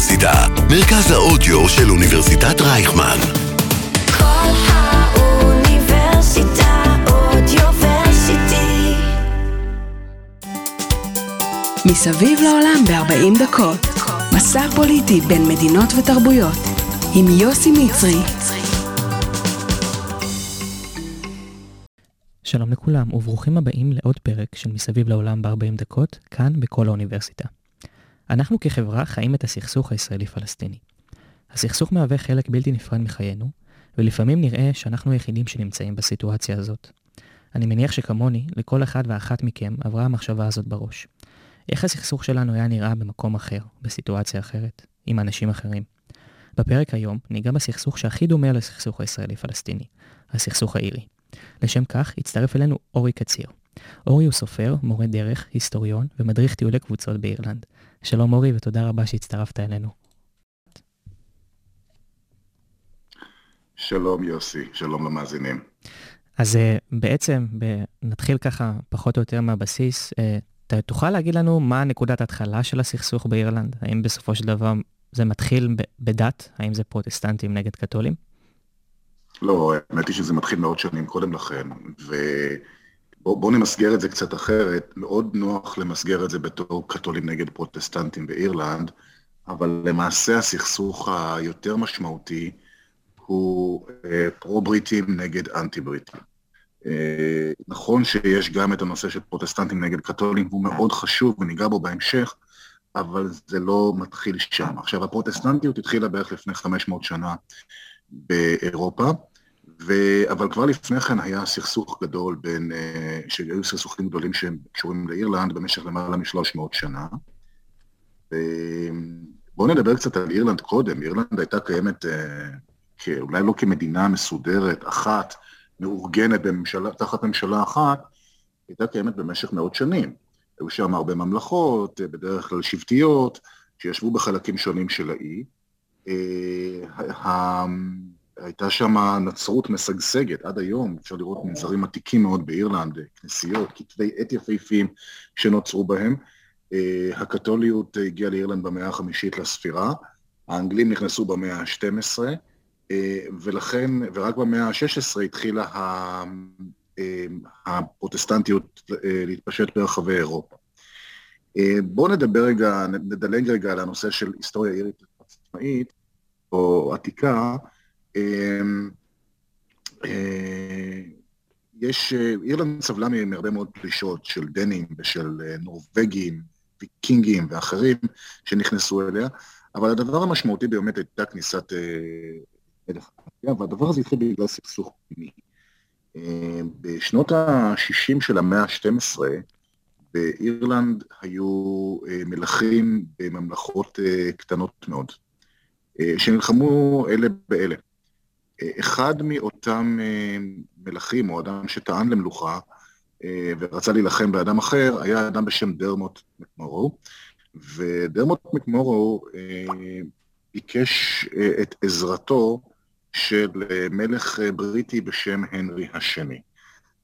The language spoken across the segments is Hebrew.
האוניברסיטה, מרכז האודיו של אוניברסיטת רייכמן. כל האוניברסיטה אודיוורסיטי. מסביב לעולם ב-40 דקות. מסע פוליטי בין מדינות ותרבויות. עם יוסי מצרי. שלום לכולם וברוכים הבאים לעוד פרק של מסביב לעולם ב-40 דקות, כאן בכל האוניברסיטה. אנחנו כחברה חיים את הסכסוך הישראלי-פלסטיני. הסכסוך מהווה חלק בלתי נפרד מחיינו, ולפעמים נראה שאנחנו היחידים שנמצאים בסיטואציה הזאת. אני מניח שכמוני, לכל אחד ואחת מכם עברה המחשבה הזאת בראש. איך הסכסוך שלנו היה נראה במקום אחר, בסיטואציה אחרת, עם אנשים אחרים. בפרק היום ניגע בסכסוך שהכי דומה לסכסוך הישראלי-פלסטיני, הסכסוך האירי. לשם כך הצטרף אלינו אורי קציר. אורי הוא סופר, מורה דרך, היסטוריון ומדריך טיולי קבוצות באירלנד. שלום אורי ותודה רבה שהצטרפת אלינו. שלום יוסי, שלום למאזינים. אז אה, בעצם נתחיל ככה פחות או יותר מהבסיס. אתה תוכל להגיד לנו מה נקודת ההתחלה של הסכסוך באירלנד? האם בסופו של דבר זה מתחיל בדת? האם זה פרוטסטנטים נגד קתולים? לא, האמת היא שזה מתחיל מאות שנים קודם לכן, ובואו נמסגר את זה קצת אחרת. מאוד נוח למסגר את זה בתור קתולים נגד פרוטסטנטים באירלנד, אבל למעשה הסכסוך היותר משמעותי הוא אה, פרו-בריטים נגד אנטי-בריטים. אה, נכון שיש גם את הנושא של פרוטסטנטים נגד קתולים, והוא מאוד חשוב וניגע בו בהמשך, אבל זה לא מתחיל שם. עכשיו, הפרוטסטנטיות התחילה בערך לפני 500 שנה באירופה, ו... אבל כבר לפני כן היה סכסוך גדול בין, אה, שהיו סכסוכים גדולים שהם קשורים לאירלנד במשך למעלה משלוש מאות שנה. בואו נדבר קצת על אירלנד קודם. אירלנד הייתה קיימת, אה, אולי לא כמדינה מסודרת, אחת, מאורגנת בממשלה, תחת ממשלה אחת, הייתה קיימת במשך מאות שנים. היו שם הרבה ממלכות, אה, בדרך כלל שבטיות, שישבו בחלקים שונים של האי. הייתה שם נצרות משגשגת עד היום, אפשר לראות מנזרים עתיקים מאוד באירלנד, כנסיות, כתבי עת יפהפיים שנוצרו בהם. הקתוליות הגיעה לאירלנד במאה החמישית לספירה, האנגלים נכנסו במאה ה-12, ולכן, ורק במאה ה-16 התחילה הפרוטסטנטיות להתפשט ברחבי אירופה. בואו נדבר רגע, נדלג רגע על הנושא של היסטוריה אירית עצמאית, או עתיקה, יש, אירלנד סבלה מהרבה מאוד פלישות של דנים ושל נורבגים, ויקינגים ואחרים שנכנסו אליה, אבל הדבר המשמעותי באמת הייתה כניסת מלך אנגליה, והדבר הזה התחיל בגלל סכסוך פנימי. בשנות ה-60 של המאה ה-12, באירלנד היו מלכים בממלכות קטנות מאוד, שנלחמו אלה באלה. אחד מאותם מלכים, או אדם שטען למלוכה, ורצה להילחם באדם אחר, היה אדם בשם דרמוט מקמורו, ודרמוט מקמורו ביקש את עזרתו של מלך בריטי בשם הנרי השני.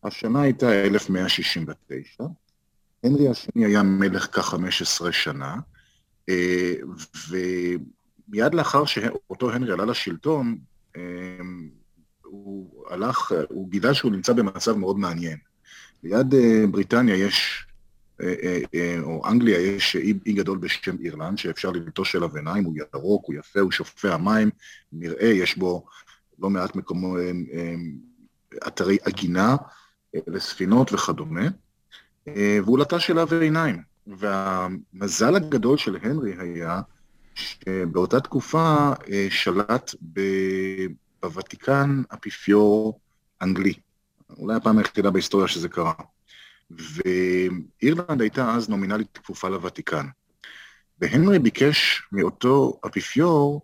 השנה הייתה 1169, הנרי השני היה מלך כ-15 שנה, ומיד לאחר שאותו הנרי עלה לשלטון, הוא הלך, הוא גילה שהוא נמצא במצב מאוד מעניין. ליד בריטניה יש, או אנגליה יש אי, אי גדול בשם אירלנד, שאפשר ללטוש אליו עיניים, הוא ירוק, הוא יפה, הוא שופע מים, נראה, יש בו לא מעט מקומו, אתרי עגינה לספינות וכדומה, והוא לטש אליו עיניים. והמזל הגדול של הנרי היה שבאותה תקופה שלט בוותיקן אפיפיור אנגלי. אולי הפעם היחידה בהיסטוריה שזה קרה. ואירלנד הייתה אז נומינלית כפופה לוותיקן. והנרי ביקש מאותו אפיפיור,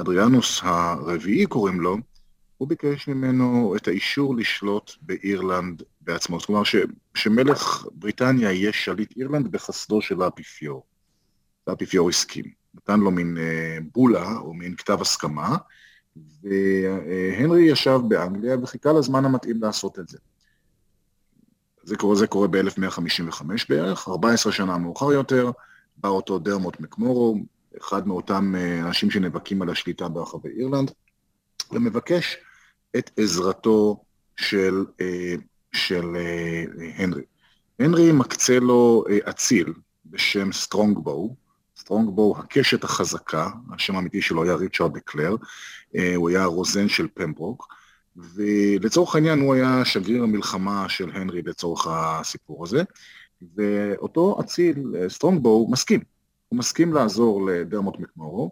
אדריאנוס הרביעי קוראים לו, הוא ביקש ממנו את האישור לשלוט באירלנד בעצמו. זאת אומרת ש, שמלך בריטניה יהיה שליט אירלנד בחסדו של האפיפיור. והאפיפיור הסכים. נתן לו מין בולה או מין כתב הסכמה, והנרי ישב באנגליה וחיכה לזמן המתאים לעשות את זה. זה קורה, זה קורה ב-1155 בערך, 14 שנה מאוחר יותר, בא אותו דרמוט מקמורו, אחד מאותם אנשים שנאבקים על השליטה ברחבי אירלנד, ומבקש את עזרתו של, של הנרי. הנרי מקצה לו אציל בשם סטרונגבו, סטרונגבו, הקשת החזקה, השם האמיתי שלו היה ריצ'רד דקלר, הוא היה רוזן של פמברוק, ולצורך העניין הוא היה שגריר המלחמה של הנרי לצורך הסיפור הזה, ואותו אציל, סטרונגבו, מסכים. הוא מסכים לעזור לדרמוט מקמורו,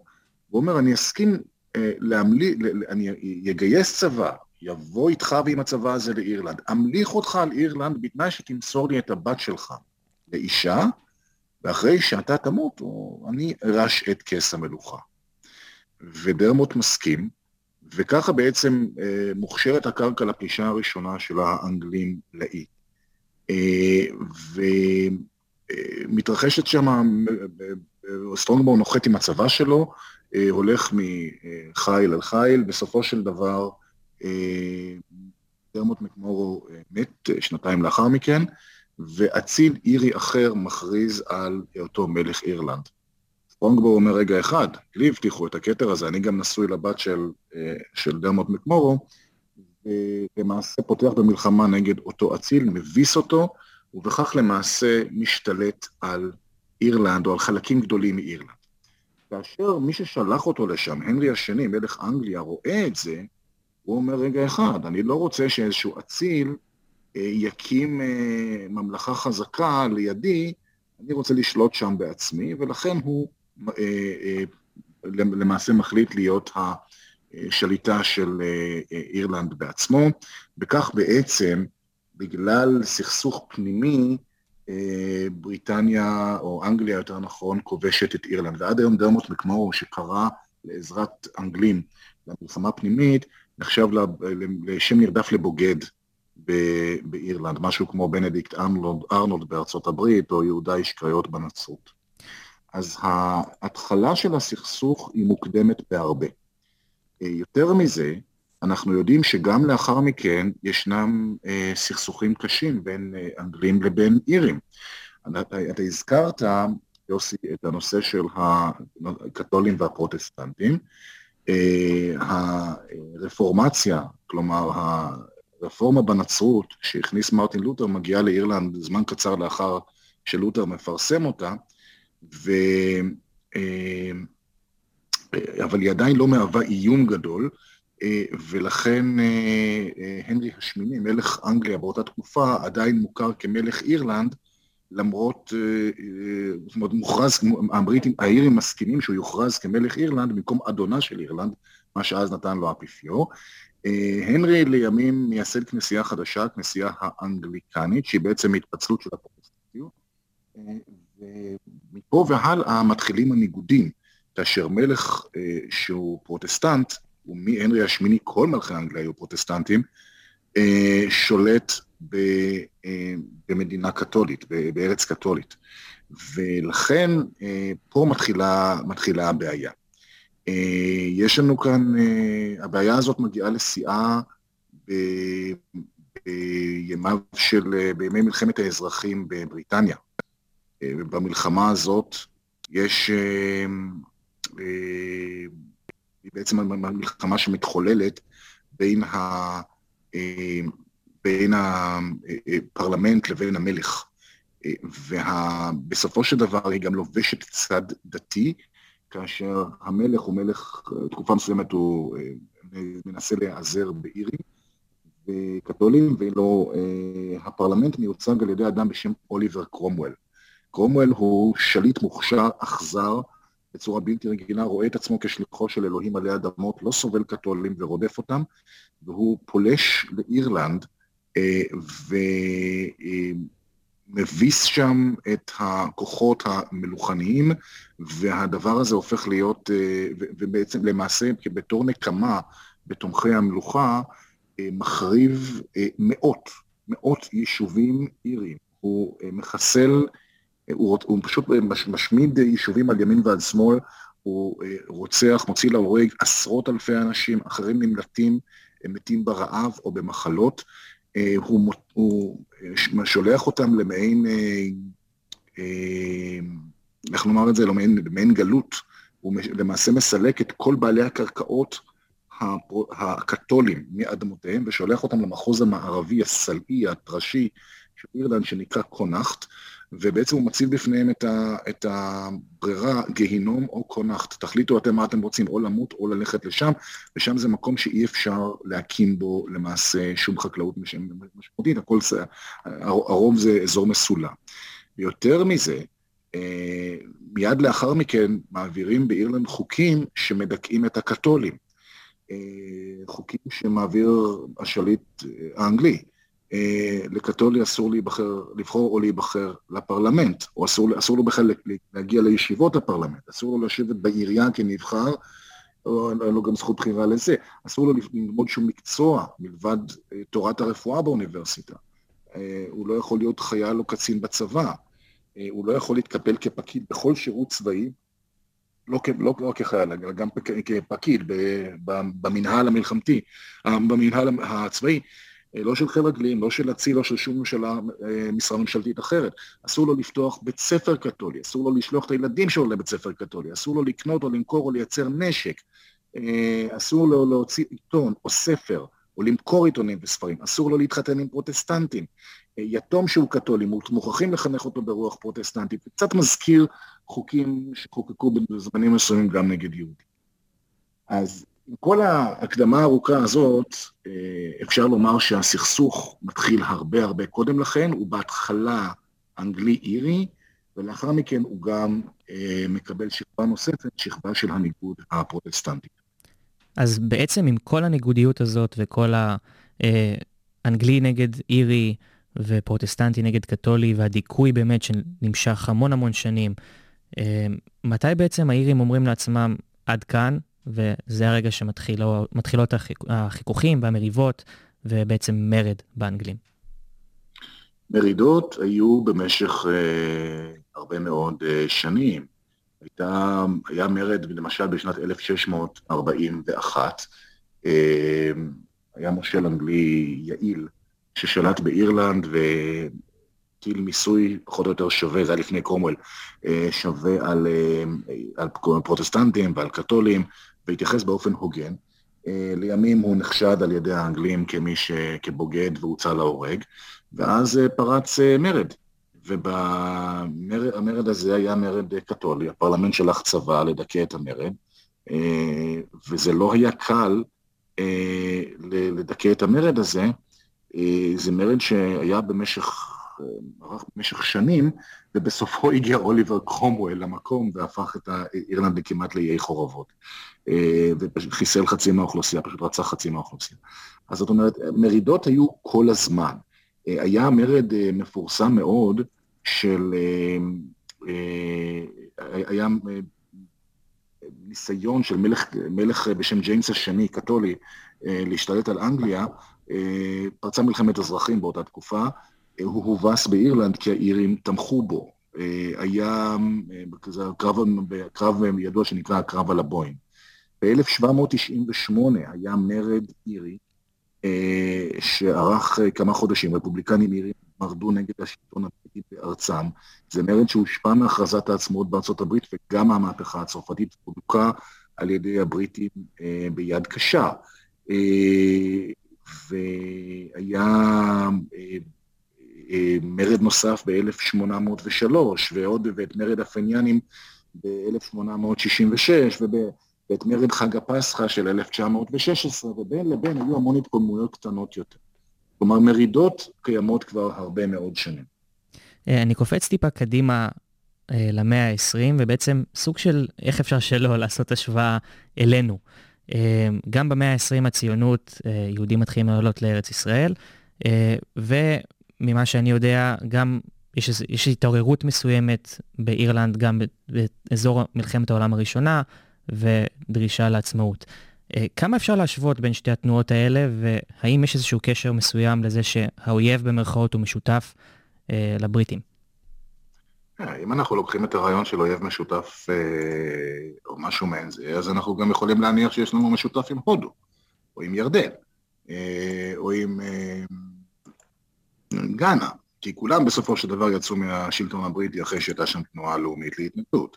הוא אומר, אני אסכים אה, להמליך, אני אגייס צבא, יבוא איתך ועם הצבא הזה לאירלנד, אמליך אותך על אירלנד בתנאי שתמסור לי את הבת שלך לאישה, ואחרי שאתה תמות, אני ארש את כס המלוכה. ודרמוט מסכים, וככה בעצם אה, מוכשרת הקרקע לפלישה הראשונה של האנגלים לאי. אה, ומתרחשת שם, אה, סטרונגבו נוחת עם הצבא שלו, הולך מחיל אל חיל, בסופו של דבר דרמוט מקמורו מת שנתיים לאחר מכן, ואציל אירי אחר מכריז על היותו מלך אירלנד. סטרונגבו אומר, רגע אחד, לי הבטיחו את הכתר הזה, אני גם נשוי לבת של, אה, של דרמוט מקמורו, ולמעשה פותח במלחמה נגד אותו אציל, מביס אותו, ובכך למעשה משתלט על אירלנד, או על חלקים גדולים מאירלנד. כאשר מי ששלח אותו לשם, הנרי השני, מלך אנגליה, רואה את זה, הוא אומר, רגע אחד, אני לא רוצה שאיזשהו אציל יקים אה, ממלכה חזקה לידי, אני רוצה לשלוט שם בעצמי, ולכן הוא אה, למעשה מחליט להיות השליטה של אירלנד בעצמו, וכך בעצם, בגלל סכסוך פנימי, בריטניה, או אנגליה יותר נכון, כובשת את אירלנד. ועד היום דרמוט מקמורו, שקרא לעזרת אנגלים למלחמה פנימית, נחשב לשם נרדף לבוגד באירלנד, משהו כמו בנדיקט ארנולד, ארנולד בארצות הברית, או יהודה איש קריות בנצרות. אז ההתחלה של הסכסוך היא מוקדמת בהרבה. אה, יותר מזה, אנחנו יודעים שגם לאחר מכן ישנם אה, סכסוכים קשים בין אה, אנגלים לבין אירים. אתה, אתה הזכרת, יוסי, את הנושא של הקתולים והפרוטסטנטים. אה, הרפורמציה, כלומר הרפורמה בנצרות שהכניס מרטין לותר מגיעה לאירלנד זמן קצר לאחר שלותר מפרסם אותה, ו... אה, אבל היא עדיין לא מהווה איום גדול, אה, ולכן הנרי השמיני, מלך אנגליה באותה תקופה, עדיין מוכר כמלך אירלנד, למרות, זאת אומרת, מוכרז, הבריטים, האירים מסכימים שהוא יוכרז כמלך אירלנד במקום אדונה של אירלנד, מה שאז נתן לו האפיפיור. אה, הנרי לימים מייסד כנסייה חדשה, כנסייה האנגליקנית, שהיא בעצם התפצלות של הפרוטסטנטיות, אה, ומפה והלאה מתחילים הניגודים, כאשר מלך אה, שהוא פרוטסטנט, ומהנרי השמיני כל מלכי אנגליה היו פרוטסטנטים, שולט במדינה קתולית, בארץ קתולית. ולכן פה מתחילה, מתחילה הבעיה. אה, יש לנו כאן, אה, הבעיה הזאת מגיעה לשיאה בימיו של, אה, בימי מלחמת האזרחים בבריטניה. במלחמה הזאת יש, היא בעצם מלחמה שמתחוללת בין, ה, בין הפרלמנט לבין המלך. ובסופו של דבר היא גם לובשת צד דתי, כאשר המלך הוא מלך, תקופה מסוימת הוא אה, מנסה להיעזר באירים וקתולים, ואילו אה, הפרלמנט מיוצג על ידי אדם בשם אוליבר קרומוול. קרומוול הוא שליט מוכשר, אכזר, בצורה בלתי רגילה, רואה את עצמו כשליחו של אלוהים עלי אדמות, לא סובל קתולים ורודף אותם, והוא פולש לאירלנד, אה, ו... מביס שם את הכוחות המלוכניים, והדבר הזה הופך להיות, אה, ובעצם למעשה בתור נקמה בתומכי המלוכה, אה, מחריב אה, מאות, מאות יישובים איריים. הוא מחסל, הוא, הוא פשוט משמיד יישובים על ימין ועל שמאל, הוא רוצח, מוציא להורג עשרות אלפי אנשים, אחרים נמלטים, מתים ברעב או במחלות. הוא, הוא שולח אותם למעין, איך לומר את זה, למעין, למעין גלות. הוא למעשה מסלק את כל בעלי הקרקעות הקתולים מאדמותיהם ושולח אותם למחוז המערבי, הסלעי, הטרשי של אירלנד, שנקרא קונאכט, ובעצם הוא מציב בפניהם את, ה, את הברירה גיהינום או קונאכט. תחליטו אתם מה אתם רוצים, או למות או ללכת לשם, ושם זה מקום שאי אפשר להקים בו למעשה שום חקלאות משמעותית, הכל, הרוב זה אזור מסולם. ויותר מזה, אה, מיד לאחר מכן מעבירים באירלנד חוקים שמדכאים את הקתולים. אה, חוקים שמעביר השליט האנגלי. אה, לקתולי אסור להיבחר, לבחור או להיבחר לפרלמנט, או אסור, אסור לו בכלל להגיע לישיבות הפרלמנט, אסור לו לשבת בעירייה כנבחר, אין לו גם זכות בחירה לזה, אסור לו ללמוד שום מקצוע מלבד תורת הרפואה באוניברסיטה. הוא לא יכול להיות חייל או קצין בצבא. אה, הוא לא יכול להתקפל כפקיד בכל שירות צבאי, לא, לא, לא כחייל, אלא גם כפקיד במנהל המלחמתי, אה, במנהל הצבאי, אה, לא של חיל רגלים, לא של אציל, לא של שום ממשלה, משרה ממשלתית אחרת. אסור לו לפתוח בית ספר קתולי, אסור לו לשלוח את הילדים שלו לבית ספר קתולי, אסור לו לקנות או למכור או לייצר נשק, אסור לו להוציא עיתון או ספר, או למכור עיתונים וספרים, אסור לו להתחתן עם פרוטסטנטים. יתום שהוא קתולי, מוכרחים לחנך אותו ברוח פרוטסטנטית. קצת מזכיר חוקים שחוקקו בזמנים מסוימים גם נגד יהודים. אז עם כל ההקדמה הארוכה הזאת, אה, אפשר לומר שהסכסוך מתחיל הרבה הרבה קודם לכן, הוא בהתחלה אנגלי-אירי, ולאחר מכן הוא גם אה, מקבל שכבה נוספת, שכבה של הניגוד הפרוטסטנטי. אז בעצם עם כל הניגודיות הזאת וכל האנגלי אה, נגד אירי, ופרוטסטנטי נגד קתולי, והדיכוי באמת שנמשך המון המון שנים. מתי בעצם האירים אומרים לעצמם, עד כאן, וזה הרגע שמתחילות החיכוכים והמריבות, ובעצם מרד באנגלים? מרידות היו במשך אה, הרבה מאוד אה, שנים. הייתה, היה מרד, למשל, בשנת 1641, אה, היה מושל אנגלי יעיל, ששלט באירלנד והטיל מיסוי פחות או יותר שווה, זה היה לפני קרומוול, אה, שווה על, אה, על פרוטסטנטים ועל קתולים, והתייחס באופן הוגן. אה, לימים הוא נחשד על ידי האנגלים כמי ש... כבוגד והוצא להורג, ואז פרץ מרד. ובמרד הזה היה מרד קתולי, הפרלמנט שלח צבא לדכא את המרד, וזה לא היה קל לדכא את המרד הזה, זה מרד שהיה במשך, ערך במשך שנים, ובסופו הגיע אוליבר קרומוול למקום והפך את אירלנד לכמעט לאיי חורבות. אה, וחיסל חצי מהאוכלוסייה, פשוט רצח חצי מהאוכלוסייה. אז זאת אומרת, מרידות היו כל הזמן. אה, היה מרד מפורסם מאוד של, היה ניסיון של מלך, מלך בשם ג'יימס השני, קתולי, להשתלט על אנגליה, אה, פרצה מלחמת אזרחים באותה תקופה, אה, הוא הובס באירלנד כי האירים תמכו בו. אה, היה כזה קרב, קרב ידוע שנקרא הקרב על הבוין. ב-1798 היה מרד אירי שערך כמה חודשים, רפובליקנים אירים מרדו נגד השלטון הבריטי בארצם. זה מרד שהושפע מהכרזת העצמאות בארצות הברית וגם מהמהפכה הצרפתית, הודוקה על ידי הבריטים ביד קשה. והיה אה, אה, מרד נוסף ב-1803, ועוד ואת מרד הפניאנים ב-1866, ואת מרד חג הפסחא של 1916, ובין לבין היו המון התקוממויות קטנות יותר. כלומר, מרידות קיימות כבר הרבה מאוד שנים. אה, אני קופץ טיפה קדימה למאה ה-20, ובעצם סוג של איך אפשר שלא לעשות השוואה אלינו. אמ, גם במאה ה-20 הציונות, אה, יהודים מתחילים לעלות לארץ ישראל, אה, וממה שאני יודע, גם יש, יש התעוררות מסוימת באירלנד, גם באזור מלחמת העולם הראשונה, ודרישה לעצמאות. אה, כמה אפשר להשוות בין שתי התנועות האלה, והאם יש איזשהו קשר מסוים לזה שהאויב במרכאות הוא משותף לבריטים? אה, אם אנחנו לוקחים את הרעיון של אויב משותף אה, או משהו מעין זה, אז אנחנו גם יכולים להניח שיש לנו משותף עם הודו, או עם ירדן, אה, או עם גאנה, כי כולם בסופו של דבר יצאו מהשלטון הבריטי אחרי שהייתה שם תנועה לאומית להתנגדות.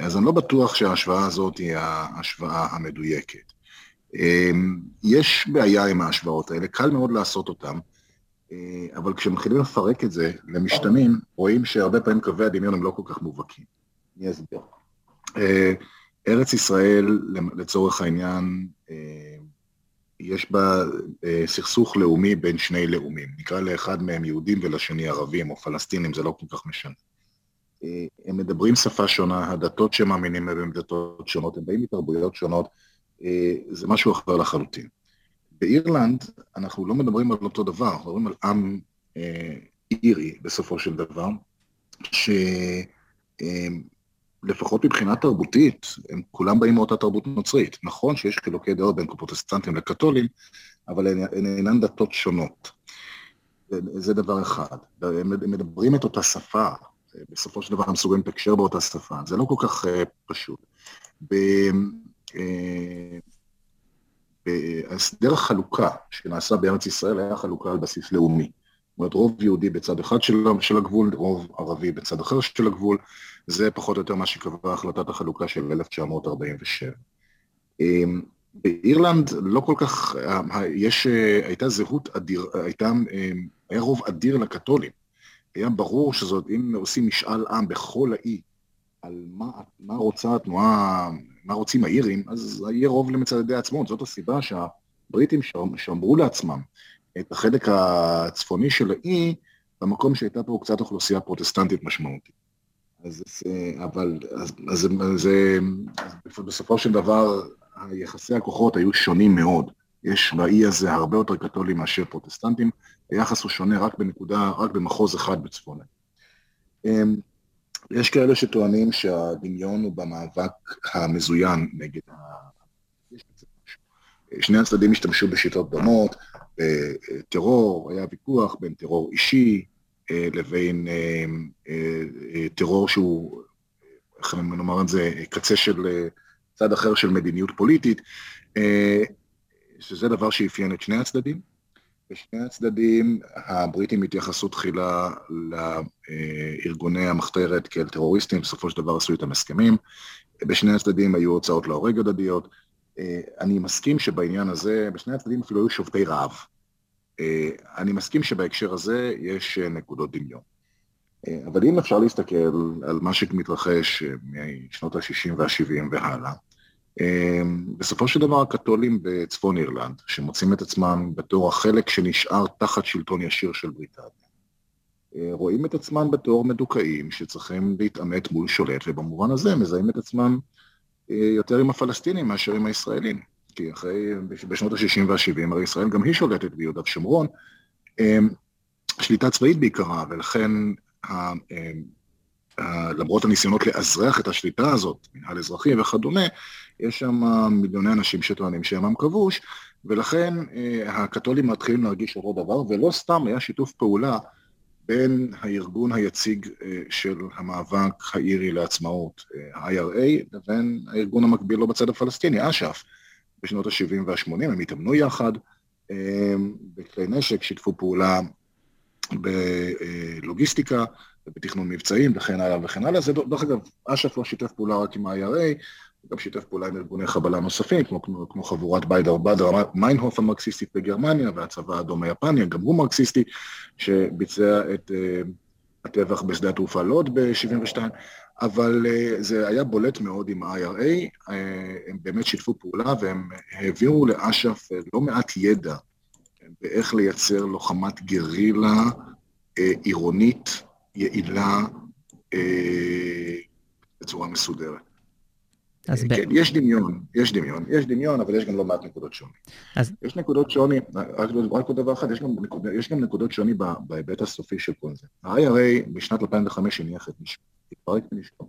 אז אני לא בטוח שההשוואה הזאת היא ההשוואה המדויקת. יש בעיה עם ההשוואות האלה, קל מאוד לעשות אותן, אבל כשמתחילים לפרק את זה למשתנים, רואים שהרבה פעמים קווי הדמיון הם לא כל כך מובהקים. אני אסביר. ארץ ישראל, לצורך העניין, יש בה אה, סכסוך לאומי בין שני לאומים. נקרא לאחד מהם יהודים ולשני ערבים או פלסטינים, זה לא כל כך משנה. אה, הם מדברים שפה שונה, הדתות שהם מאמינים הן דתות שונות, הם באים מתרבויות שונות, אה, זה משהו אחר לחלוטין. באירלנד אנחנו לא מדברים על אותו דבר, אנחנו מדברים על עם אירי בסופו של דבר, ש... לפחות מבחינה תרבותית, הם כולם באים מאותה תרבות נוצרית. נכון שיש חילוקי דעות בין פרוטסטנטים לקתולים, אבל הן אינן דתות שונות. זה דבר אחד. הם מדברים את אותה שפה, בסופו של דבר הם מסוגלים לתקשר באותה שפה, זה לא כל כך uh, פשוט. בהסדר החלוקה שנעשה בארץ ישראל היה חלוקה על בסיס לאומי. זאת אומרת, רוב יהודי בצד אחד של הגבול, רוב ערבי בצד אחר של הגבול, זה פחות או יותר מה שקבעה החלטת החלוקה של 1947. אמ, באירלנד לא כל כך, יש, הייתה זהות אדיר, הייתה, אמ, היה רוב אדיר לקתולים. היה ברור שזאת, אם עושים משאל עם בכל האי, על מה, מה רוצה התנועה, מה רוצים האירים, אז יהיה רוב למצדדי עצמאות. זאת הסיבה שהבריטים שמרו לעצמם את החלק הצפוני של האי, במקום שהייתה פה קצת אוכלוסייה פרוטסטנטית משמעותית. אז, אבל, אז, אז, אז, אז בסופו של דבר, יחסי הכוחות היו שונים מאוד. יש באי הזה הרבה יותר קתולים מאשר פרוטסטנטים, היחס הוא שונה רק בנקודה, רק במחוז אחד בצפון. אמ, יש כאלה שטוענים שהדמיון הוא במאבק המזוין נגד ה... שני הצדדים השתמשו בשיטות דומות, בטרור, היה ויכוח בין טרור אישי אה, לבין אה, אה, טרור שהוא, איך נאמר את זה, קצה של צד אחר של מדיניות פוליטית, שזה דבר שאפיין את שני הצדדים. בשני הצדדים הבריטים התייחסו תחילה לארגוני המחתרת כאל טרוריסטים, בסופו של דבר עשו איתם הסכמים. בשני הצדדים היו הוצאות להורג הדדיות. אני מסכים שבעניין הזה, בשני הצדדים אפילו היו שובתי רעב. אה, אני מסכים שבהקשר הזה יש אה, נקודות דמיון. אה, אבל אם אפשר להסתכל על מה שמתרחש משנות ה-60 וה-70 והלאה, בסופו של דבר הקתולים בצפון אירלנד, שמוצאים את עצמם בתור החלק שנשאר תחת שלטון ישיר של בריטניה, רואים את עצמם בתור מדוכאים שצריכים להתעמת מול שולט, ובמובן הזה מזהים את עצמם יותר עם הפלסטינים מאשר עם הישראלים. כי אחרי, בשנות ה-60 וה-70, הרי ישראל גם היא שולטת ביהודה ושומרון, אמ, שליטה צבאית בעיקרה, ולכן אמ, למרות הניסיונות לאזרח את השליטה הזאת, מנהל אזרחי וכדומה, יש שם מיליוני אנשים שטוענים שהם עם כבוש, ולכן אה, הקתולים מתחילים להרגיש אותו דבר, ולא סתם היה שיתוף פעולה בין הארגון היציג אה, של המאבק האירי לעצמאות, ה-IRA, אה, לבין הארגון המקביל לו בצד הפלסטיני, אש"ף. בשנות ה-70 וה-80, הם התאמנו יחד אמ, בכלי נשק, שיתפו פעולה בלוגיסטיקה ובתכנון מבצעים וכן הלאה וכן הלאה. זה, דרך אגב, אש"ף לא שיתף פעולה רק עם ה-IRA, הוא גם שיתף פעולה עם ארגוני חבלה נוספים, כמו, כמו, כמו חבורת ביידר בדר מיינהוף המרקסיסטית בגרמניה, והצבא האדום היפני, גם הוא מרקסיסטי, שביצע את uh, הטבח בשדה התעופה לוד ב-72. אבל אה, זה היה בולט מאוד עם ה-IRA, אה, הם באמת שיתפו פעולה והם העבירו לאש"ף אה, לא מעט ידע באיך לייצר לוחמת גרילה עירונית, יעילה, בצורה מסודרת. אז כן, ב... יש דמיון, יש דמיון, יש דמיון, אבל יש גם לא מעט נקודות שוני. אז... יש נקודות שוני, רק, רק עוד דבר אחד, יש גם, נקוד, יש גם נקודות שוני בהיבט הסופי של כל זה. ה-IRA בשנת 2005 הניח את נשמע. התפרק ונשכח.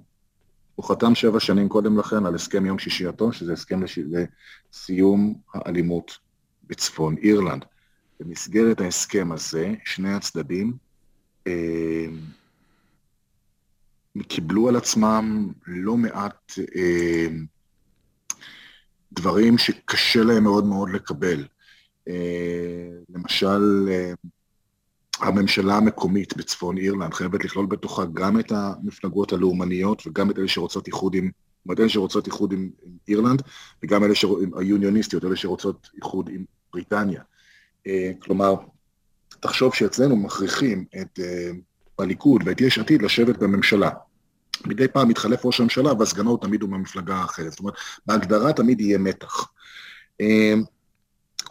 הוא חתם שבע שנים קודם לכן על הסכם יום שישייתו, שזה הסכם לש... לסיום האלימות בצפון אירלנד. במסגרת ההסכם הזה, שני הצדדים אה, קיבלו על עצמם לא מעט אה, דברים שקשה להם מאוד מאוד לקבל. אה, למשל, אה, הממשלה המקומית בצפון אירלנד חייבת לכלול בתוכה גם את המפלגות הלאומניות וגם את אלה שרוצות איחוד עם, זאת אלה שרוצות איחוד עם, עם אירלנד, וגם אלה שרוצות, היוניוניסטיות, אלה שרוצות איחוד עם בריטניה. אה, כלומר, תחשוב שאצלנו מכריחים את אה, הליכוד ואת יש עתיד לשבת בממשלה. מדי פעם מתחלף ראש הממשלה והסגנו תמיד הוא מהמפלגה האחרת. זאת אומרת, בהגדרה תמיד יהיה מתח.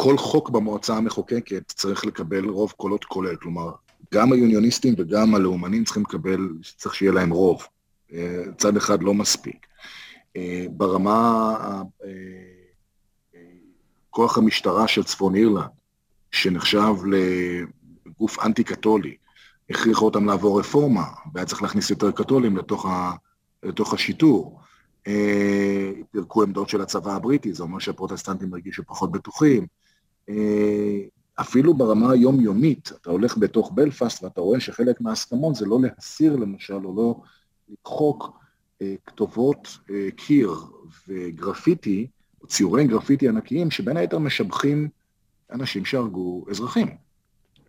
כל חוק במועצה המחוקקת צריך לקבל רוב קולות כולל, כלומר, גם היוניוניסטים וגם הלאומנים צריכים לקבל, צריך שיהיה להם רוב. אה, צד אחד לא מספיק. אה, ברמה, אה, כוח המשטרה של צפון אירלנד, שנחשב לגוף אנטי-קתולי, הכריחו אותם לעבור רפורמה, והיה צריך להכניס יותר קתולים לתוך, ה, לתוך השיטור. פירקו עמדות של הצבא הבריטי, זה אומר שהפרוטסטנטים הרגישו פחות בטוחים. אפילו ברמה היומיומית, אתה הולך בתוך בלפאסט ואתה רואה שחלק מההסכמות זה לא להסיר למשל, או לא למחוק אה, כתובות אה, קיר וגרפיטי, או ציורי גרפיטי ענקיים, שבין היתר משבחים אנשים שהרגו אזרחים.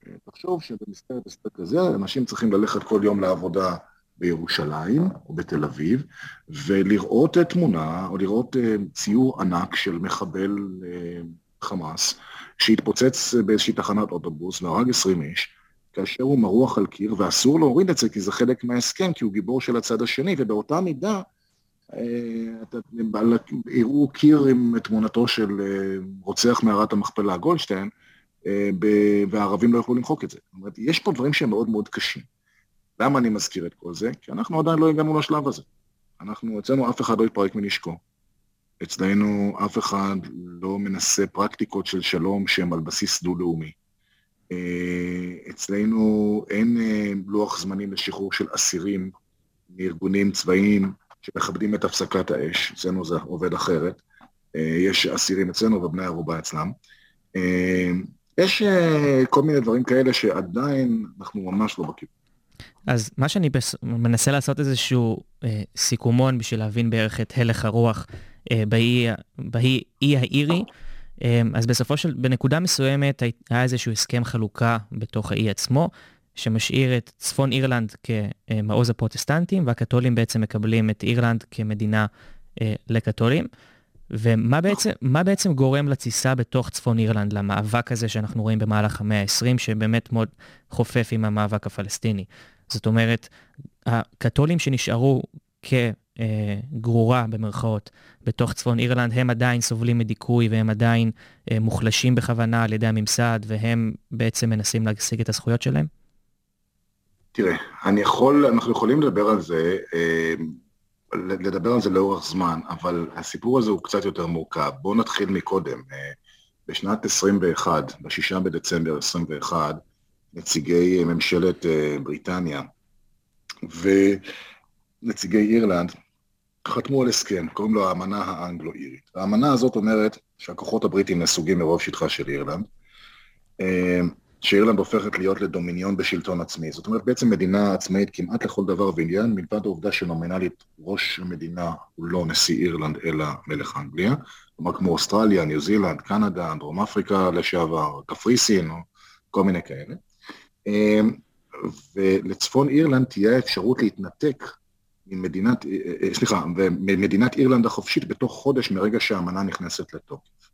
אה, תחשוב שבמסגרת הספק כזה, אנשים צריכים ללכת כל יום לעבודה בירושלים או בתל אביב, ולראות תמונה, או לראות ציור ענק של מחבל חמאס, שהתפוצץ באיזושהי תחנת אוטובוס והרג 20 איש, כאשר הוא מרוח על קיר, ואסור להוריד את זה כי זה חלק מההסכם, כי הוא גיבור של הצד השני, ובאותה מידה, הראו אה, קיר עם תמונתו של אה, רוצח מערת המכפלה גולדשטיין, אה, והערבים לא יכלו למחוק את זה. זאת אומרת, יש פה דברים שהם מאוד מאוד קשים. למה אני מזכיר את כל זה? כי אנחנו עדיין לא הגענו לשלב הזה. אנחנו, אצלנו אף אחד לא יתפרק מנשקו. אצלנו אף אחד לא מנסה פרקטיקות של שלום שהן על בסיס דו-לאומי. אה, אצלנו אין אה, לוח זמנים לשחרור של אסירים מארגונים צבאיים שמכבדים את הפסקת האש, אצלנו זה עובד אחרת. אה, יש אסירים אצלנו ובני ערובה אצלם. יש כל מיני דברים כאלה שעדיין אנחנו ממש לא בכיוון. אז מה שאני מנסה לעשות איזשהו אה, סיכומון בשביל להבין בערך את הלך הרוח באי, באי האירי, אמ, אז בסופו של, בנקודה מסוימת היה איזשהו הסכם חלוקה בתוך האי עצמו, שמשאיר את צפון אירלנד כמעוז הפרוטסטנטים, והקתולים בעצם מקבלים את אירלנד כמדינה אה, לקתולים. ומה בעצם, בעצם גורם לתסיסה בתוך צפון אירלנד, למאבק הזה שאנחנו רואים במהלך המאה ה-20, שבאמת מאוד חופף עם המאבק הפלסטיני? זאת אומרת, הקתולים שנשארו כ... אה, גרורה במרכאות בתוך צפון אירלנד, הם עדיין סובלים מדיכוי והם עדיין אה, מוחלשים בכוונה על ידי הממסד והם בעצם מנסים להשיג את הזכויות שלהם? תראה, אני יכול, אנחנו יכולים לדבר על זה, אה, לדבר על זה לאורך זמן, אבל הסיפור הזה הוא קצת יותר מורכב. בואו נתחיל מקודם. אה, בשנת 21, ב-6 בדצמבר 21, נציגי ממשלת אה, בריטניה, ו... נציגי אירלנד חתמו על הסכם, קוראים לו האמנה האנגלו-אירית. האמנה הזאת אומרת שהכוחות הבריטים נסוגים מרוב שטחה של אירלנד, אה, שאירלנד הופכת להיות לדומיניון בשלטון עצמי. זאת אומרת, בעצם מדינה עצמאית כמעט לכל דבר ועניין, מלבד העובדה שנומינלית ראש המדינה הוא לא נשיא אירלנד, אלא מלך אנגליה. כלומר, כמו אוסטרליה, ניו זילנד, קנדה, דרום אפריקה לשעבר, קפריסין, כל מיני כאלה. אה, ולצפון אירלנד תהיה אפשרות להתנתק ממדינת, אה, אה, סליחה, ממדינת אירלנד החופשית בתוך חודש מרגע שהאמנה נכנסת לתוקף.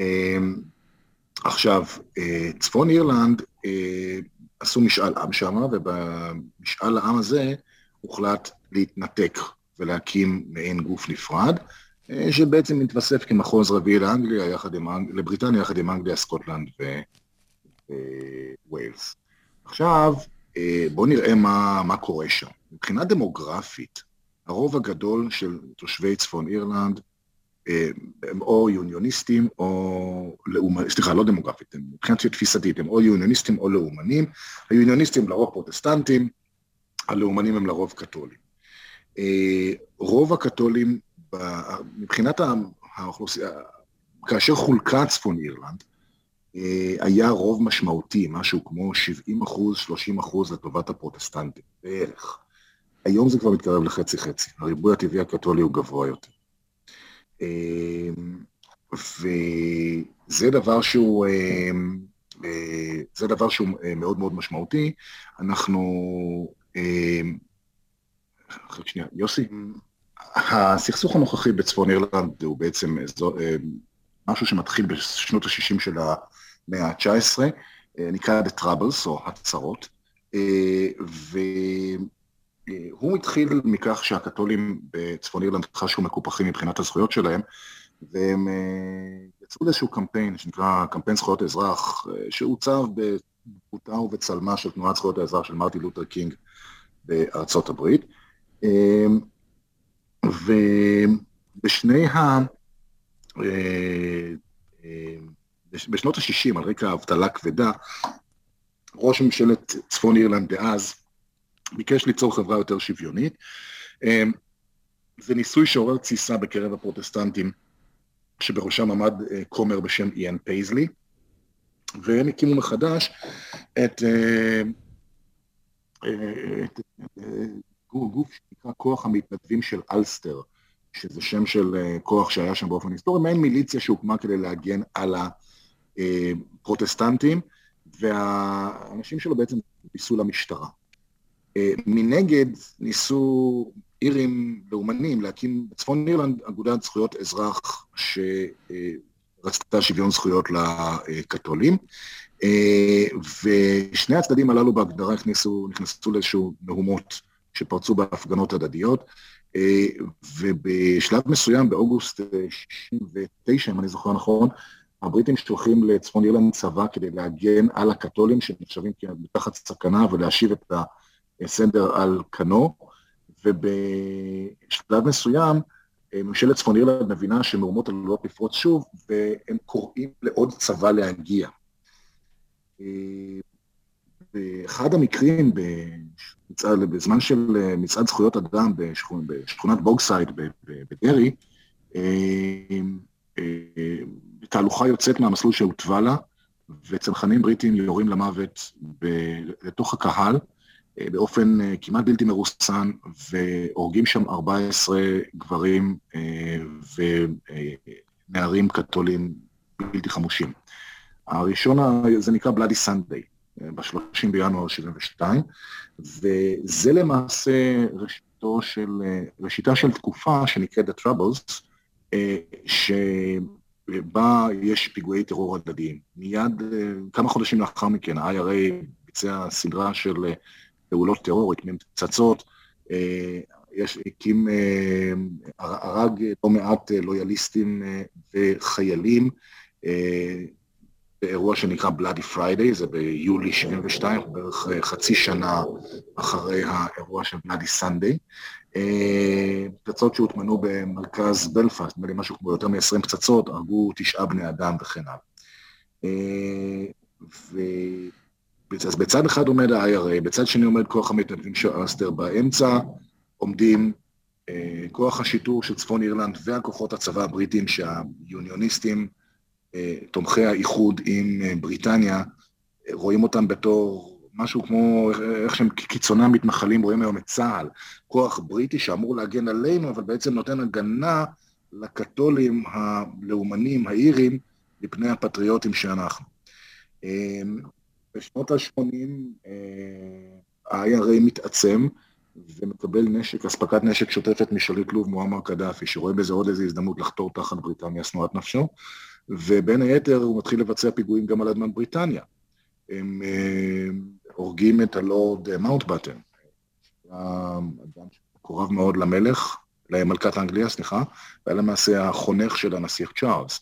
אמ, עכשיו, אה, צפון אירלנד עשו משאל עם שם, ובמשאל העם הזה הוחלט להתנתק ולהקים מעין גוף נפרד, שבעצם מתווסף כמחוז רביעי לאנגליה, יחד עם, לבריטניה, יחד עם אנגליה, סקוטלנד וויילס. עכשיו, בואו נראה מה, מה קורה שם. מבחינה דמוגרפית, הרוב הגדול של תושבי צפון אירלנד אה, הם או יוניוניסטים או לאומנים, סליחה, לא דמוגרפית, הם מבחינת תפיסתית, הם או יוניוניסטים או לאומנים. היוניוניסטים לרוב פרוטסטנטים, הלאומנים הם לרוב קתולים. אה, רוב הקתולים, מבחינת האוכלוסייה, כאשר חולקה צפון אירלנד, אה, היה רוב משמעותי, משהו כמו 70 אחוז, 30 אחוז לטובת הפרוטסטנטים, בערך. היום זה כבר מתקרב לחצי-חצי, הריבוי הטבעי הקתולי הוא גבוה יותר. אמ, וזה דבר שהוא, אמ, זה דבר שהוא מאוד מאוד משמעותי. אנחנו... שנייה, יוסי, הסכסוך הנוכחי בצפון אירלנד הוא בעצם משהו שמתחיל בשנות ה-60 של המאה ה-19, נקרא The Troubles, או הצרות, והוא התחיל מכך שהקתולים בצפון אירלנד חשו מקופחים מבחינת הזכויות שלהם, והם יצאו לאיזשהו קמפיין שנקרא קמפיין זכויות האזרח, שעוצב בדמותה ובצלמה של תנועת זכויות האזרח של מרטין לותר קינג בארצות הברית. ובשני ה... בשנות ה-60, על רקע האבטלה כבדה, ראש ממשלת צפון אירלנד דאז ביקש ליצור חברה יותר שוויונית. זה ניסוי שעורר תסיסה בקרב הפרוטסטנטים, שבראשם עמד כומר בשם איאן פייזלי, והם הקימו מחדש את, את, את גוף שנקרא כוח המתנדבים של אלסטר, שזה שם של כוח שהיה שם באופן היסטורי, מעין מיליציה שהוקמה כדי להגן על הפרוטסטנטים, והאנשים שלו בעצם ניסו למשטרה. מנגד ניסו אירים לאומנים להקים בצפון אירלנד אגודת זכויות אזרח שרצתה שוויון זכויות לקתולים, ושני הצדדים הללו בהגדרה נכנסו, נכנסו לאיזשהו מהומות שפרצו בהפגנות הדדיות, ובשלב מסוים, באוגוסט 69, אם אני זוכר נכון, הבריטים שולחים לצפון אירלנד צבא כדי להגן על הקתולים שנחשבים מתחת סכנה ולהשיב את הסדר על כנו, ובשלב מסוים ממשלת צפון אירלנד מבינה שמהומות עלולות לפרוץ שוב, והם קוראים לעוד צבא להגיע. באחד המקרים, בזמן של מצעד זכויות אדם בשכונת בוגסייד בדרעי, תהלוכה יוצאת מהמסלול שהותווה לה, וצנחנים בריטים יורים למוות לתוך הקהל, באופן כמעט בלתי מרוסן, והורגים שם 14 גברים ונערים קתולים בלתי חמושים. הראשון, זה נקרא בלאדי סנדיי, ב-30 בינואר 72, וזה למעשה ראשיתו של, ראשיתה של תקופה שנקראת The Troubles, שבה יש פיגועי טרור הדדיים. מיד, כמה חודשים לאחר מכן, ה-IRA ביצע סדרה של פעולות טרור, הקים פצצות, יש, הקים, הרג לא מעט לויאליסטים וחיילים, באירוע שנקרא Bloody Friday, זה ביולי 72, בערך חצי שנה אחרי האירוע של Bloody Sunday. פצצות שהוטמנו במרכז בלפאסט, נדמה לי משהו כמו יותר מ-20 פצצות, הרגו תשעה בני אדם וכן הלאה. אז בצד אחד עומד ה-IRA, בצד שני עומד כוח המתנדבים של אסטר, באמצע עומדים כוח השיטור של צפון אירלנד והכוחות הצבא הבריטים שהיוניוניסטים, תומכי האיחוד עם בריטניה, רואים אותם בתור משהו כמו איך שהם קיצונם מתנחלים, רואים היום את צה"ל, כוח בריטי שאמור להגן עלינו, אבל בעצם נותן הגנה לקתולים הלאומנים, האירים, מפני הפטריוטים שאנחנו. בשנות ה-80 ה-IRA מתעצם ומקבל נשק, אספקת נשק שוטפת משליט לוב מועמר קדאפי, שרואה בזה עוד איזו הזדמנות לחתור תחת בריטניה, שנואת נפשו, ובין היתר הוא מתחיל לבצע פיגועים גם על אדמת בריטניה. הם הורגים את הלורד מאונטבטן, אדם שקורב מאוד למלך, למלכת אנגליה, סליחה, והיה למעשה החונך של הנסיך צ'ארלס.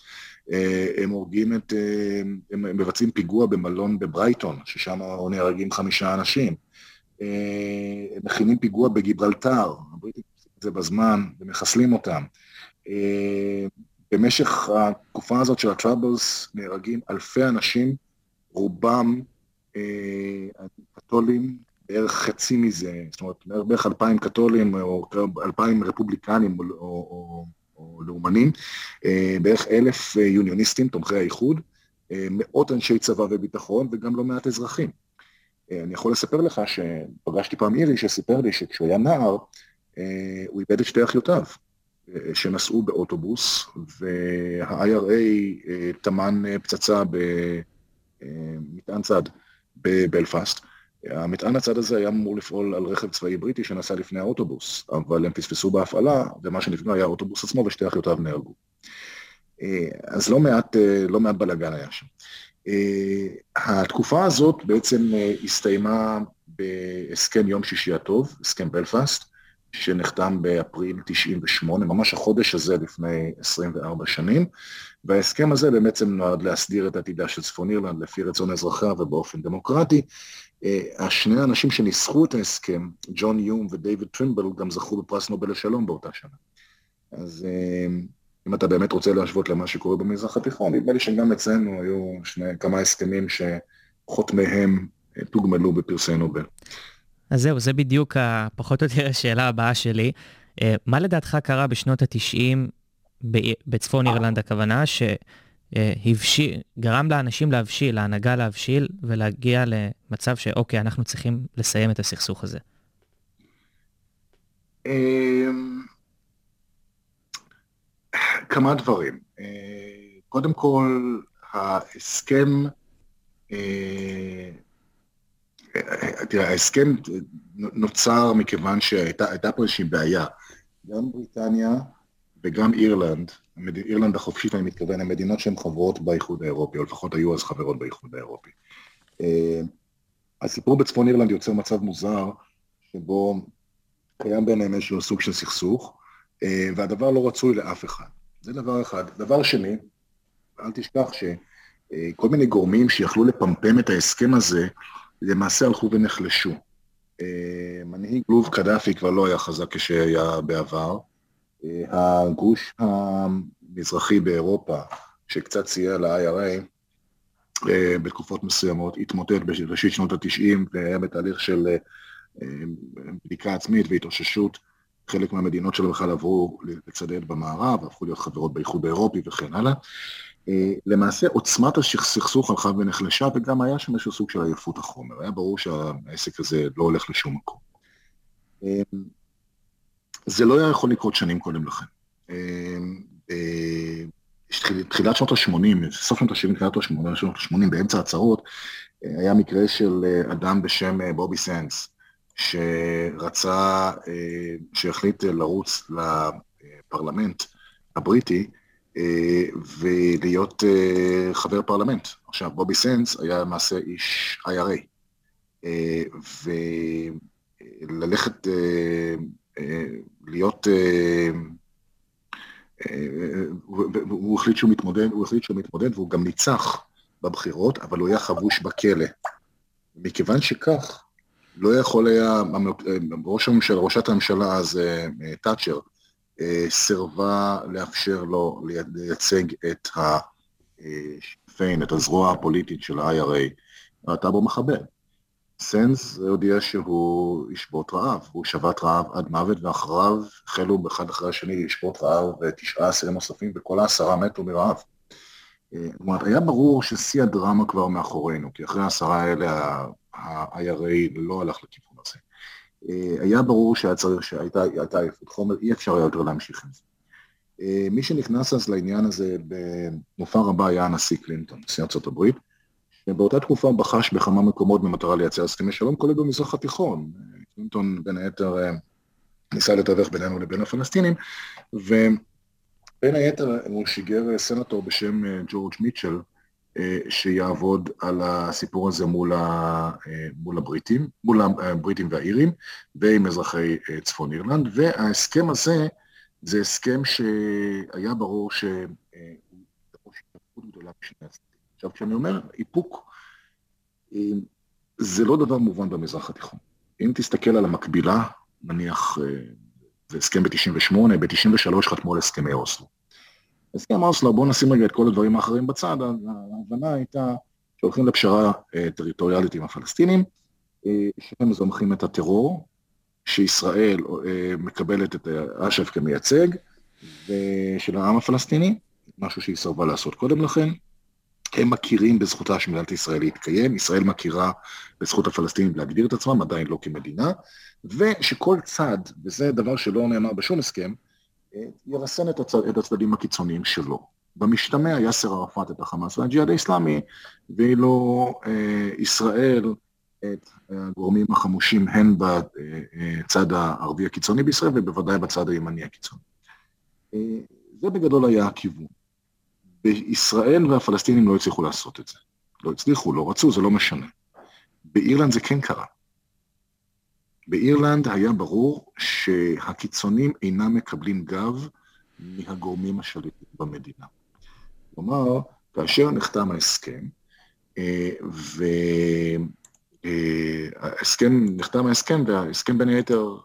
הם הורגים את, הם מבצעים פיגוע במלון בברייטון, ששם נהרגים חמישה אנשים. הם מכינים פיגוע בגיברלטר, הבריטים עושים את זה בזמן ומחסלים אותם. במשך התקופה הזאת של הטראבלס נהרגים אלפי אנשים, רובם קתולים, בערך חצי מזה, זאת אומרת, בערך אלפיים קתולים או אלפיים רפובליקנים או, או, או לאומנים, בערך אלף יוניוניסטים, תומכי האיחוד, מאות אנשי צבא וביטחון וגם לא מעט אזרחים. אני יכול לספר לך שפגשתי פעם אירי שסיפר לי שכשהוא היה נער, הוא איבד את שתי אחיותיו. שנסעו באוטובוס, וה-IRA טמן פצצה מטען צד בבלפאסט. המטען הצד הזה היה אמור לפעול על רכב צבאי בריטי שנסע לפני האוטובוס, אבל הם פספסו בהפעלה, ומה שנפגע היה האוטובוס עצמו ושתי אחיותיו נהרגו. אז לא מעט, לא מעט בלאגן היה שם. התקופה הזאת בעצם הסתיימה בהסכם יום שישי הטוב, הסכם בלפאסט, שנחתם באפריל 98, ממש החודש הזה לפני 24 שנים, וההסכם הזה בעצם נועד להסדיר את עתידה של צפון אירלנד לפי רצון אזרחיה ובאופן דמוקרטי. אה, השני האנשים שניסחו את ההסכם, ג'ון יום ודייוויד טרימבל, גם זכו בפרס נובל לשלום באותה שנה. אז אה, אם אתה באמת רוצה להשוות למה שקורה במזרח התיכון, נדמה לי שגם אצלנו היו שני, כמה הסכמים שחותמיהם אה, תוגמלו בפרסי נובל. אז זהו, זה בדיוק פחות או יותר השאלה הבאה שלי. מה לדעתך קרה בשנות ה-90 בצפון אירלנד הכוונה, שגרם לאנשים להבשיל, להנהגה להבשיל ולהגיע למצב שאוקיי, אנחנו צריכים לסיים את הסכסוך הזה? אמ, כמה דברים. אה, קודם כל, ההסכם, אה, תראה, ההסכם נוצר מכיוון שהייתה פה איזושהי בעיה. גם בריטניה וגם אירלנד, אירלנד החופשית אני מתכוון, הן מדינות שהן חברות באיחוד האירופי, או לפחות היו אז חברות באיחוד האירופי. אה, הסיפור בצפון אירלנד יוצר מצב מוזר, שבו קיים ביניהם איזשהו סוג של סכסוך, אה, והדבר לא רצוי לאף אחד. זה דבר אחד. דבר שני, אל תשכח שכל מיני גורמים שיכלו לפמפם את ההסכם הזה, למעשה הלכו ונחלשו. אה, מנהיג לוב קדאפי כבר לא היה חזק כשהיה בעבר. הגוש המזרחי באירופה, שקצת סייע ל-IRA אה, בתקופות מסוימות, התמוטט בראשית שנות ה-90 והיה בתהליך של אה, בדיקה עצמית והתאוששות. חלק מהמדינות שלו בכלל עברו לצדד במערב, הפכו להיות חברות באיחוד האירופי וכן הלאה. אה, למעשה עוצמת הסכסוך הלכה ונחלשה, וגם היה שם איזשהו סוג של עייפות החומר. היה ברור שהעסק הזה לא הולך לשום מקום. זה לא היה יכול לקרות שנים קודם לכן. אמ, אה, תחילת שנות ה-80, סוף שנות ה-70, תחילת שנות ה-80, באמצע הצהרות, אה, היה מקרה של אה, אדם בשם בובי סנס, שרצה, שהחליט לרוץ לפרלמנט הבריטי ולהיות חבר פרלמנט. עכשיו, בובי סנס היה למעשה איש IRA, וללכת להיות... אה, אה, הוא החליט שהוא מתמודד, הוא החליט שהוא מתמודד והוא גם ניצח בבחירות, אבל הוא היה חבוש בכלא. מכיוון שכך, לא יכול היה, ראש הממשלה, ראשת הממשלה אז, תאצ'ר, אה, סירבה לאפשר לו לייצג את הפיין, את הזרוע הפוליטית של ה-IRA, ראתה בו מחבל. סנס הודיע שהוא ישבות רעב, הוא שבת רעב עד מוות, ואחריו החלו אחד אחרי השני לשבות רעב ותשעה אסירים נוספים, וכל העשרה מתו מרעב. אה, זאת אומרת, היה ברור ששיא הדרמה כבר מאחורינו, כי אחרי העשרה האלה ה-IRA לא הלך לכיוון הזה. אה, היה ברור שהיה צריך, שהייתה עייפות חומר, אי אפשר היה יותר להמשיך עם זה. אה, מי שנכנס אז לעניין הזה במופע רבה היה הנשיא קלינטון, נשיא ארצות הברית, ובאותה תקופה בחש בכמה מקומות במטרה לייצר הסכמי שלום, כולל במזרח התיכון. קלינטון בין היתר אה, ניסה לתווך בינינו לבין הפלסטינים, ובין היתר הוא שיגר סנטור בשם אה, ג'ורג' מיטשל, אה, שיעבוד על הסיפור הזה מול, ה, מול הבריטים, מול הבריטים והאירים, ועם אזרחי צפון אירלנד, וההסכם הזה זה הסכם שהיה ברור שהוא גדולה. עכשיו, כשאני אומר איפוק, אה, זה לא דבר מובן במזרח התיכון. אם תסתכל על המקבילה, נניח, אה, זה הסכם ב-98, ב-93 חתמו על הסכמי אוסלו. הסכם אוסלו, בואו נשים רגע את כל הדברים האחרים בצד, ההבנה הייתה שהולכים לפשרה אה, טריטוריאלית עם הפלסטינים, שהם זומחים את הטרור, שישראל מקבלת את אש"ף כמייצג, של העם הפלסטיני, משהו שהיא סרבה לעשות קודם לכן, הם מכירים בזכותה של מדינת ישראל להתקיים, ישראל מכירה בזכות הפלסטינים להגדיר את עצמם, עדיין לא כמדינה, ושכל צד, וזה דבר שלא נאמר בשום הסכם, אה, ירסן את, הצד, את הצדדים הקיצוניים שלו. במשתמע יאסר ערפאת את החמאס והג'יהאד האיסלאמי, ואילו אה, ישראל את הגורמים החמושים הן בצד הערבי הקיצוני בישראל ובוודאי בצד הימני הקיצוני. אה, זה בגדול היה הכיוון. בישראל והפלסטינים לא הצליחו לעשות את זה. לא הצליחו, לא רצו, זה לא משנה. באירלנד זה כן קרה. באירלנד היה ברור שהקיצונים אינם מקבלים גב מהגורמים השליטים במדינה. כלומר, כאשר נחתם ההסכם, אה, וההסכם, נחתם ההסכם, וההסכם בין היתר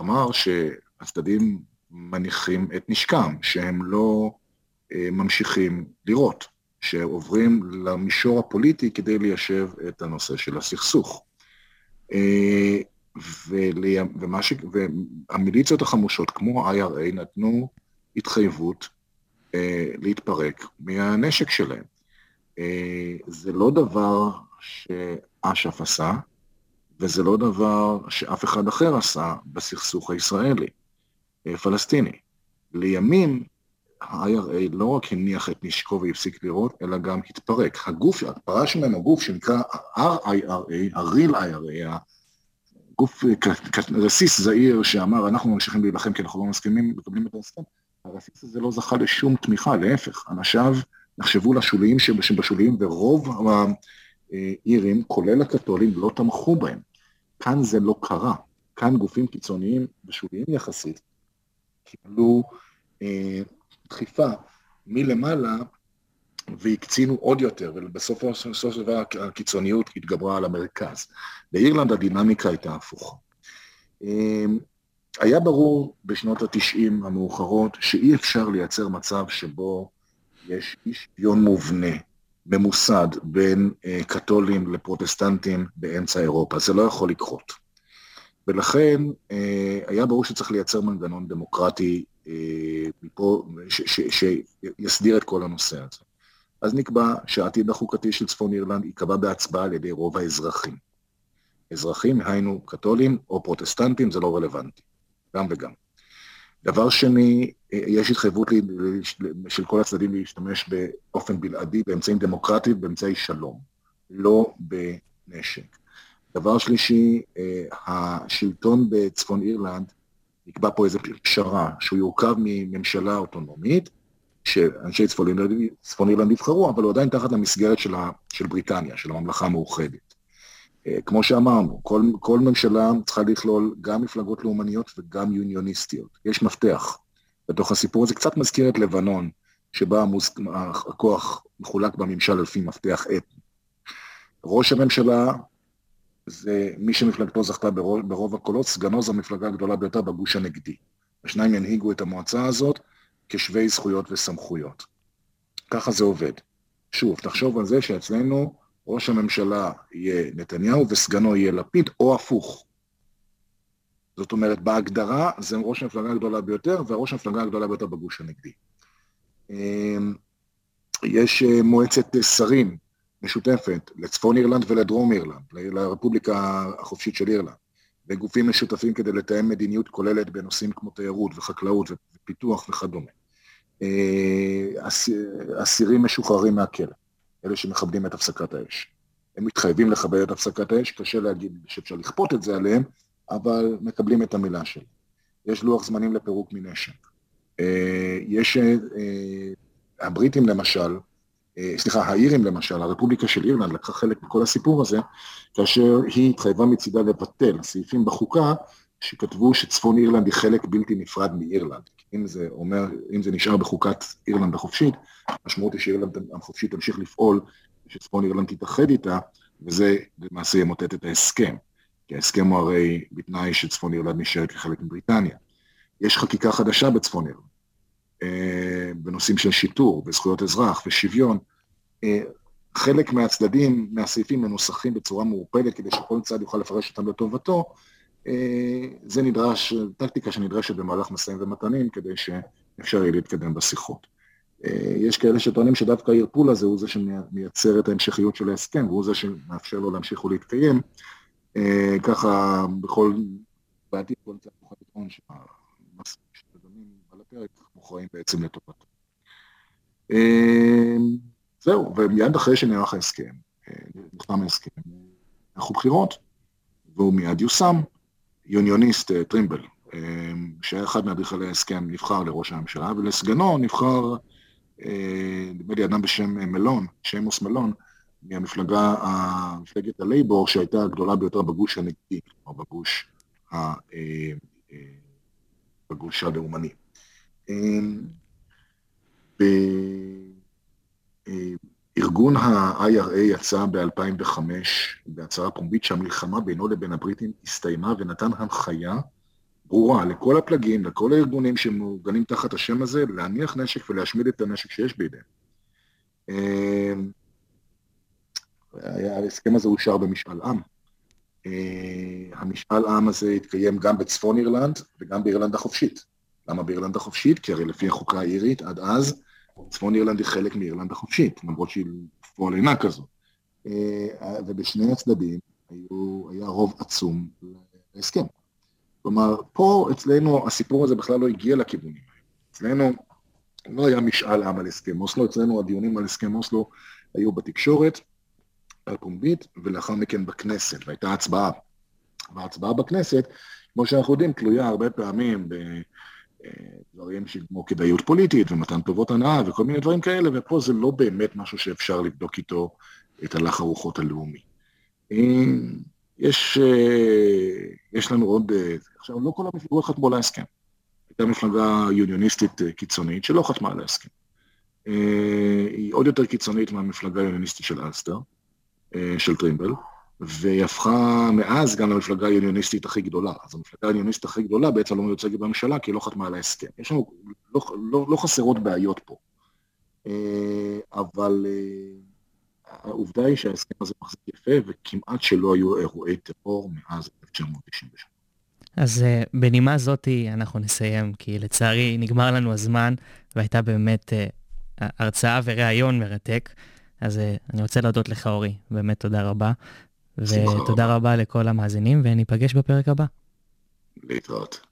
אמר שהצדדים מניחים את נשקם, שהם לא אה, ממשיכים לירות, שעוברים למישור הפוליטי כדי ליישב את הנושא של הסכסוך. אה, ש... והמיליציות החמושות, כמו IRA, נתנו התחייבות אה, להתפרק מהנשק שלהם. אה, זה לא דבר שאש"ף עשה, וזה לא דבר שאף אחד אחר עשה בסכסוך הישראלי, אה. לימים ה-IRA לא רק הניח את נשקו והפסיק לירות, אלא גם התפרק. הגוף, פרש ממנו גוף שנקרא RIRA, ה-real IRA, גוף, רסיס זעיר שאמר, אנחנו ממשיכים להילחם כי אנחנו לא מסכימים, מקבלים את ההסכם, הרסיס הזה לא זכה לשום תמיכה, להפך, אנשיו נחשבו לשוליים שבשוליים, ורוב האירים, כולל הקתולים, לא תמכו בהם. כאן זה לא קרה. כאן גופים קיצוניים ושוליים יחסית קיבלו אה, דחיפה מלמעלה והקצינו עוד יותר, ובסופו של דבר הקיצוניות התגברה על המרכז. באירלנד הדינמיקה הייתה הפוכה. אמ, היה ברור בשנות התשעים המאוחרות שאי אפשר לייצר מצב שבו יש אי שוויון מובנה, ממוסד, בין אה, קתולים לפרוטסטנטים באמצע אירופה. זה לא יכול לקרות. ולכן אה, היה ברור שצריך לייצר מנגנון דמוקרטי אה, מפה, שיסדיר את כל הנושא הזה. אז נקבע שהעתיד החוקתי של צפון אירלנד ייקבע בהצבעה על ידי רוב האזרחים. אזרחים, היינו קתולים או פרוטסטנטים, זה לא רלוונטי, גם וגם. דבר שני, יש התחייבות של כל הצדדים להשתמש באופן בלעדי באמצעים דמוקרטיים, באמצעי שלום, לא בנשק. דבר שלישי, השלטון בצפון אירלנד, נקבע פה איזו פשרה, שהוא יורכב מממשלה אוטונומית, שאנשי צפון אירלנד יבחרו, אבל הוא עדיין תחת המסגרת של, ה, של בריטניה, של הממלכה המאוחדת. אה, כמו שאמרנו, כל, כל ממשלה צריכה לכלול גם מפלגות לאומניות וגם יוניוניסטיות. יש מפתח. בתוך הסיפור הזה קצת מזכיר את לבנון, שבה המוס... הכוח מחולק בממשל לפי מפתח אתני. ראש הממשלה זה מי שמפלגתו זכתה ברוב, ברוב הקולות, סגנו זו המפלגה הגדולה ביותר בגוש הנגדי. השניים ינהיגו את המועצה הזאת, כשווי זכויות וסמכויות. ככה זה עובד. שוב, תחשוב על זה שאצלנו ראש הממשלה יהיה נתניהו וסגנו יהיה לפיד, או הפוך. זאת אומרת, בהגדרה זה ראש המפלגה הגדולה ביותר, וראש המפלגה הגדולה ביותר בגוש הנגדי. אמ, יש אה, מועצת שרים משותפת לצפון אירלנד ולדרום אירלנד, לרפובליקה החופשית של אירלנד, וגופים משותפים כדי לתאם מדיניות כוללת בנושאים כמו תיירות וחקלאות פיתוח וכדומה. אה, אסירים משוחררים מהכלא, אלה שמכבדים את הפסקת האש. הם מתחייבים לכבד את הפסקת האש, קשה להגיד שאפשר לכפות את זה עליהם, אבל מקבלים את המילה שלי. יש לוח זמנים לפירוק מנשק. אה, יש, אה, הבריטים למשל, סליחה, האירים למשל, הרפובליקה של אירלנד לקחה חלק בכל הסיפור הזה, כאשר היא התחייבה מצידה לבטל סעיפים בחוקה שכתבו שצפון אירלנד היא חלק בלתי נפרד מאירלנד. אם זה אומר, אם זה נשאר בחוקת אירלנד החופשית, המשמעות היא שאירלנד החופשית תמשיך לפעול, שצפון אירלנד תתאחד איתה, וזה למעשה ימוטט את ההסכם. כי ההסכם הוא הרי בתנאי שצפון אירלנד נשארת כחלק מבריטניה. יש חקיקה חדשה בצפון אירלנד, אה, בנושאים של שיטור, וזכויות אזרח ושוויון. אה, חלק מהצדדים, מהסעיפים מנוסחים בצורה מעורפלת, כדי שכל צד יוכל לפרש אותם לטובתו, אה, זה נדרש, טקטיקה שנדרשת במהלך משאים ומתנים כדי שאפשר יהיה להתקדם בשיחות. אה, יש כאלה שטוענים שדווקא הערפול הזה הוא זה שמייצר את ההמשכיות של ההסכם, והוא זה שמאפשר לו להמשיך ולהתקיים. אה, ככה, בכל, בעתיד כל צד יכול לטעון שהמסעים שדנים על הפרק מוכרעים בעצם לטובתו. זהו, ומיד אחרי שנערך ההסכם, נחתם ההסכם, אנחנו בחירות, והוא מיד יושם. יוניוניסט טרימבל, שהיה אחד מאדריכלי ההסכם, נבחר לראש הממשלה, ולסגנו נבחר, נדמה לי אדם בשם מלון, שיימוס מלון, מהמפלגה, מפלגת הלייבור, שהייתה הגדולה ביותר בגוש הנגדי, או בגוש, ה, בגוש הלאומני. ארגון ה-IRA יצא ב-2005 בהצהרה פומבית שהמלחמה בינו לבין הבריטים הסתיימה ונתן הנחיה ברורה לכל הפלגים, לכל הארגונים שמאורגנים תחת השם הזה, להניח נשק ולהשמיד את הנשק שיש בידיהם. ההסכם הזה אושר במשאל עם. המשאל עם הזה התקיים גם בצפון אירלנד וגם באירלנד החופשית. למה באירלנד החופשית? כי הרי לפי החוקה האירית, עד אז, צפון אירלנד היא חלק מאירלנד החופשית, למרות שהיא בפועל אינה כזו. ובשני הצדדים היו, היה רוב עצום להסכם. כלומר, פה אצלנו הסיפור הזה בכלל לא הגיע לכיוונים האלה. אצלנו לא היה משאל עם על הסכם אוסלו, אצלנו הדיונים על הסכם אוסלו היו בתקשורת, הפומבית, ולאחר מכן בכנסת, והייתה הצבעה. וההצבעה בכנסת, כמו שאנחנו יודעים, תלויה הרבה פעמים בדברים כמו כדאיות פוליטית ומתן טובות הנאה וכל מיני דברים כאלה, ופה זה לא באמת משהו שאפשר לבדוק איתו את הלך הרוחות הלאומי. יש, יש לנו עוד, עכשיו לא כל המפלגות חתמו על ההסכם. הייתה מפלגה יוניוניסטית קיצונית שלא חתמה על ההסכם. היא עוד יותר קיצונית מהמפלגה היוניוניסטית של אלסטר, של טרימבל, והיא הפכה מאז גם למפלגה היוניוניסטית הכי גדולה. אז המפלגה היוניוניסטית הכי גדולה בעצם לא מיוצגת בממשלה, כי היא לא חתמה על ההסכם. יש לנו, לא, לא, לא חסרות בעיות פה. אבל העובדה היא שההסכם הזה מחזיק יפה, וכמעט שלא היו אירועי טרור מאז 1993. אז uh, בנימה זאתי אנחנו נסיים, כי לצערי נגמר לנו הזמן, והייתה באמת הרצאה וראיון מרתק. אז אני רוצה להודות לך, אורי, באמת תודה רבה. ותודה רבה. לכל המאזינים, וניפגש בפרק הבא. להתראות.